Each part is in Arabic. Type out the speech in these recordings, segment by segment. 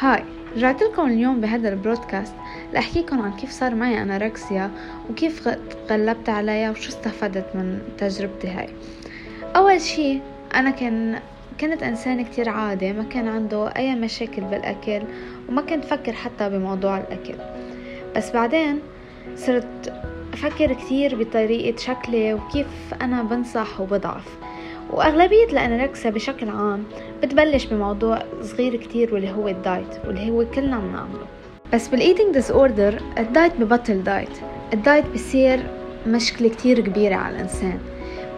هاي رجعت لكم اليوم بهذا البرودكاست لأحكيكم عن كيف صار معي أنوركسيا وكيف تغلبت عليها وشو استفدت من تجربتي هاي. أول شي أنا كان كنت إنسان كتير عادي ما كان عنده أي مشاكل بالأكل وما كنت فكر حتى بموضوع الأكل. بس بعدين صرت أفكر كتير بطريقة شكلي وكيف أنا بنصح وبضعف. وأغلبية الأنوركسيا بشكل عام بتبلش بموضوع صغير كتير واللي هو ال diet واللي هو كلنا بنعمله. بس بال eating disorder ال diet ببطل diet. ال diet بصير مشكلة كتير كبيرة على الإنسان.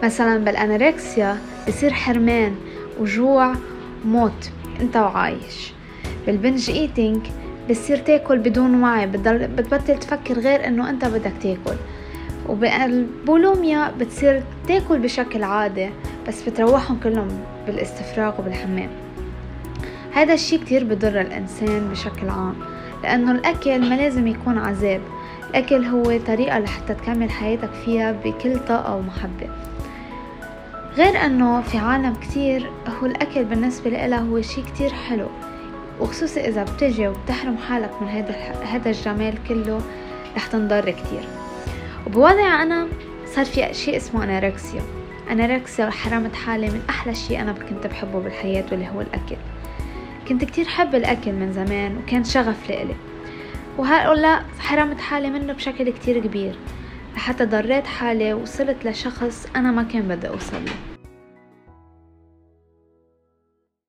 مثلا بال anorexia بصير حرمان وجوع موت. أنت وعايش. بال binge eating بتصير تاكل بدون وعي بتبطل تفكر غير إنه أنت بدك تاكل. وبالبولوميا بتصير تاكل بشكل عادي بس بتروحهم كلهم بالاستفراغ وبالحمام. هذا الشي كتير بضر الإنسان بشكل عام لأنه الأكل ما لازم يكون عذاب. الأكل هو طريقة لحتى تكمل حياتك فيها بكل طاقة ومحبة. غير أنه في عالم كتير هو الأكل بالنسبة لها هو شي كتير حلو وخصوصي إذا بتجي وبتحرم حالك من هذا هذا الجمال كله رح تنضر كتير. وبوضع أنا صار في شيء اسمه أناركسيا أناركسيا حرمت حالي من أحلى شيء أنا كنت بحبه بالحياة واللي هو الأكل. كنت كتير حب الأكل من زمان وكان شغف لإلي. وهؤلاء حرمت حالي منه بشكل كتير كبير. لحتى ضريت حالي وصلت لشخص أنا ما كان بدي أوصل له.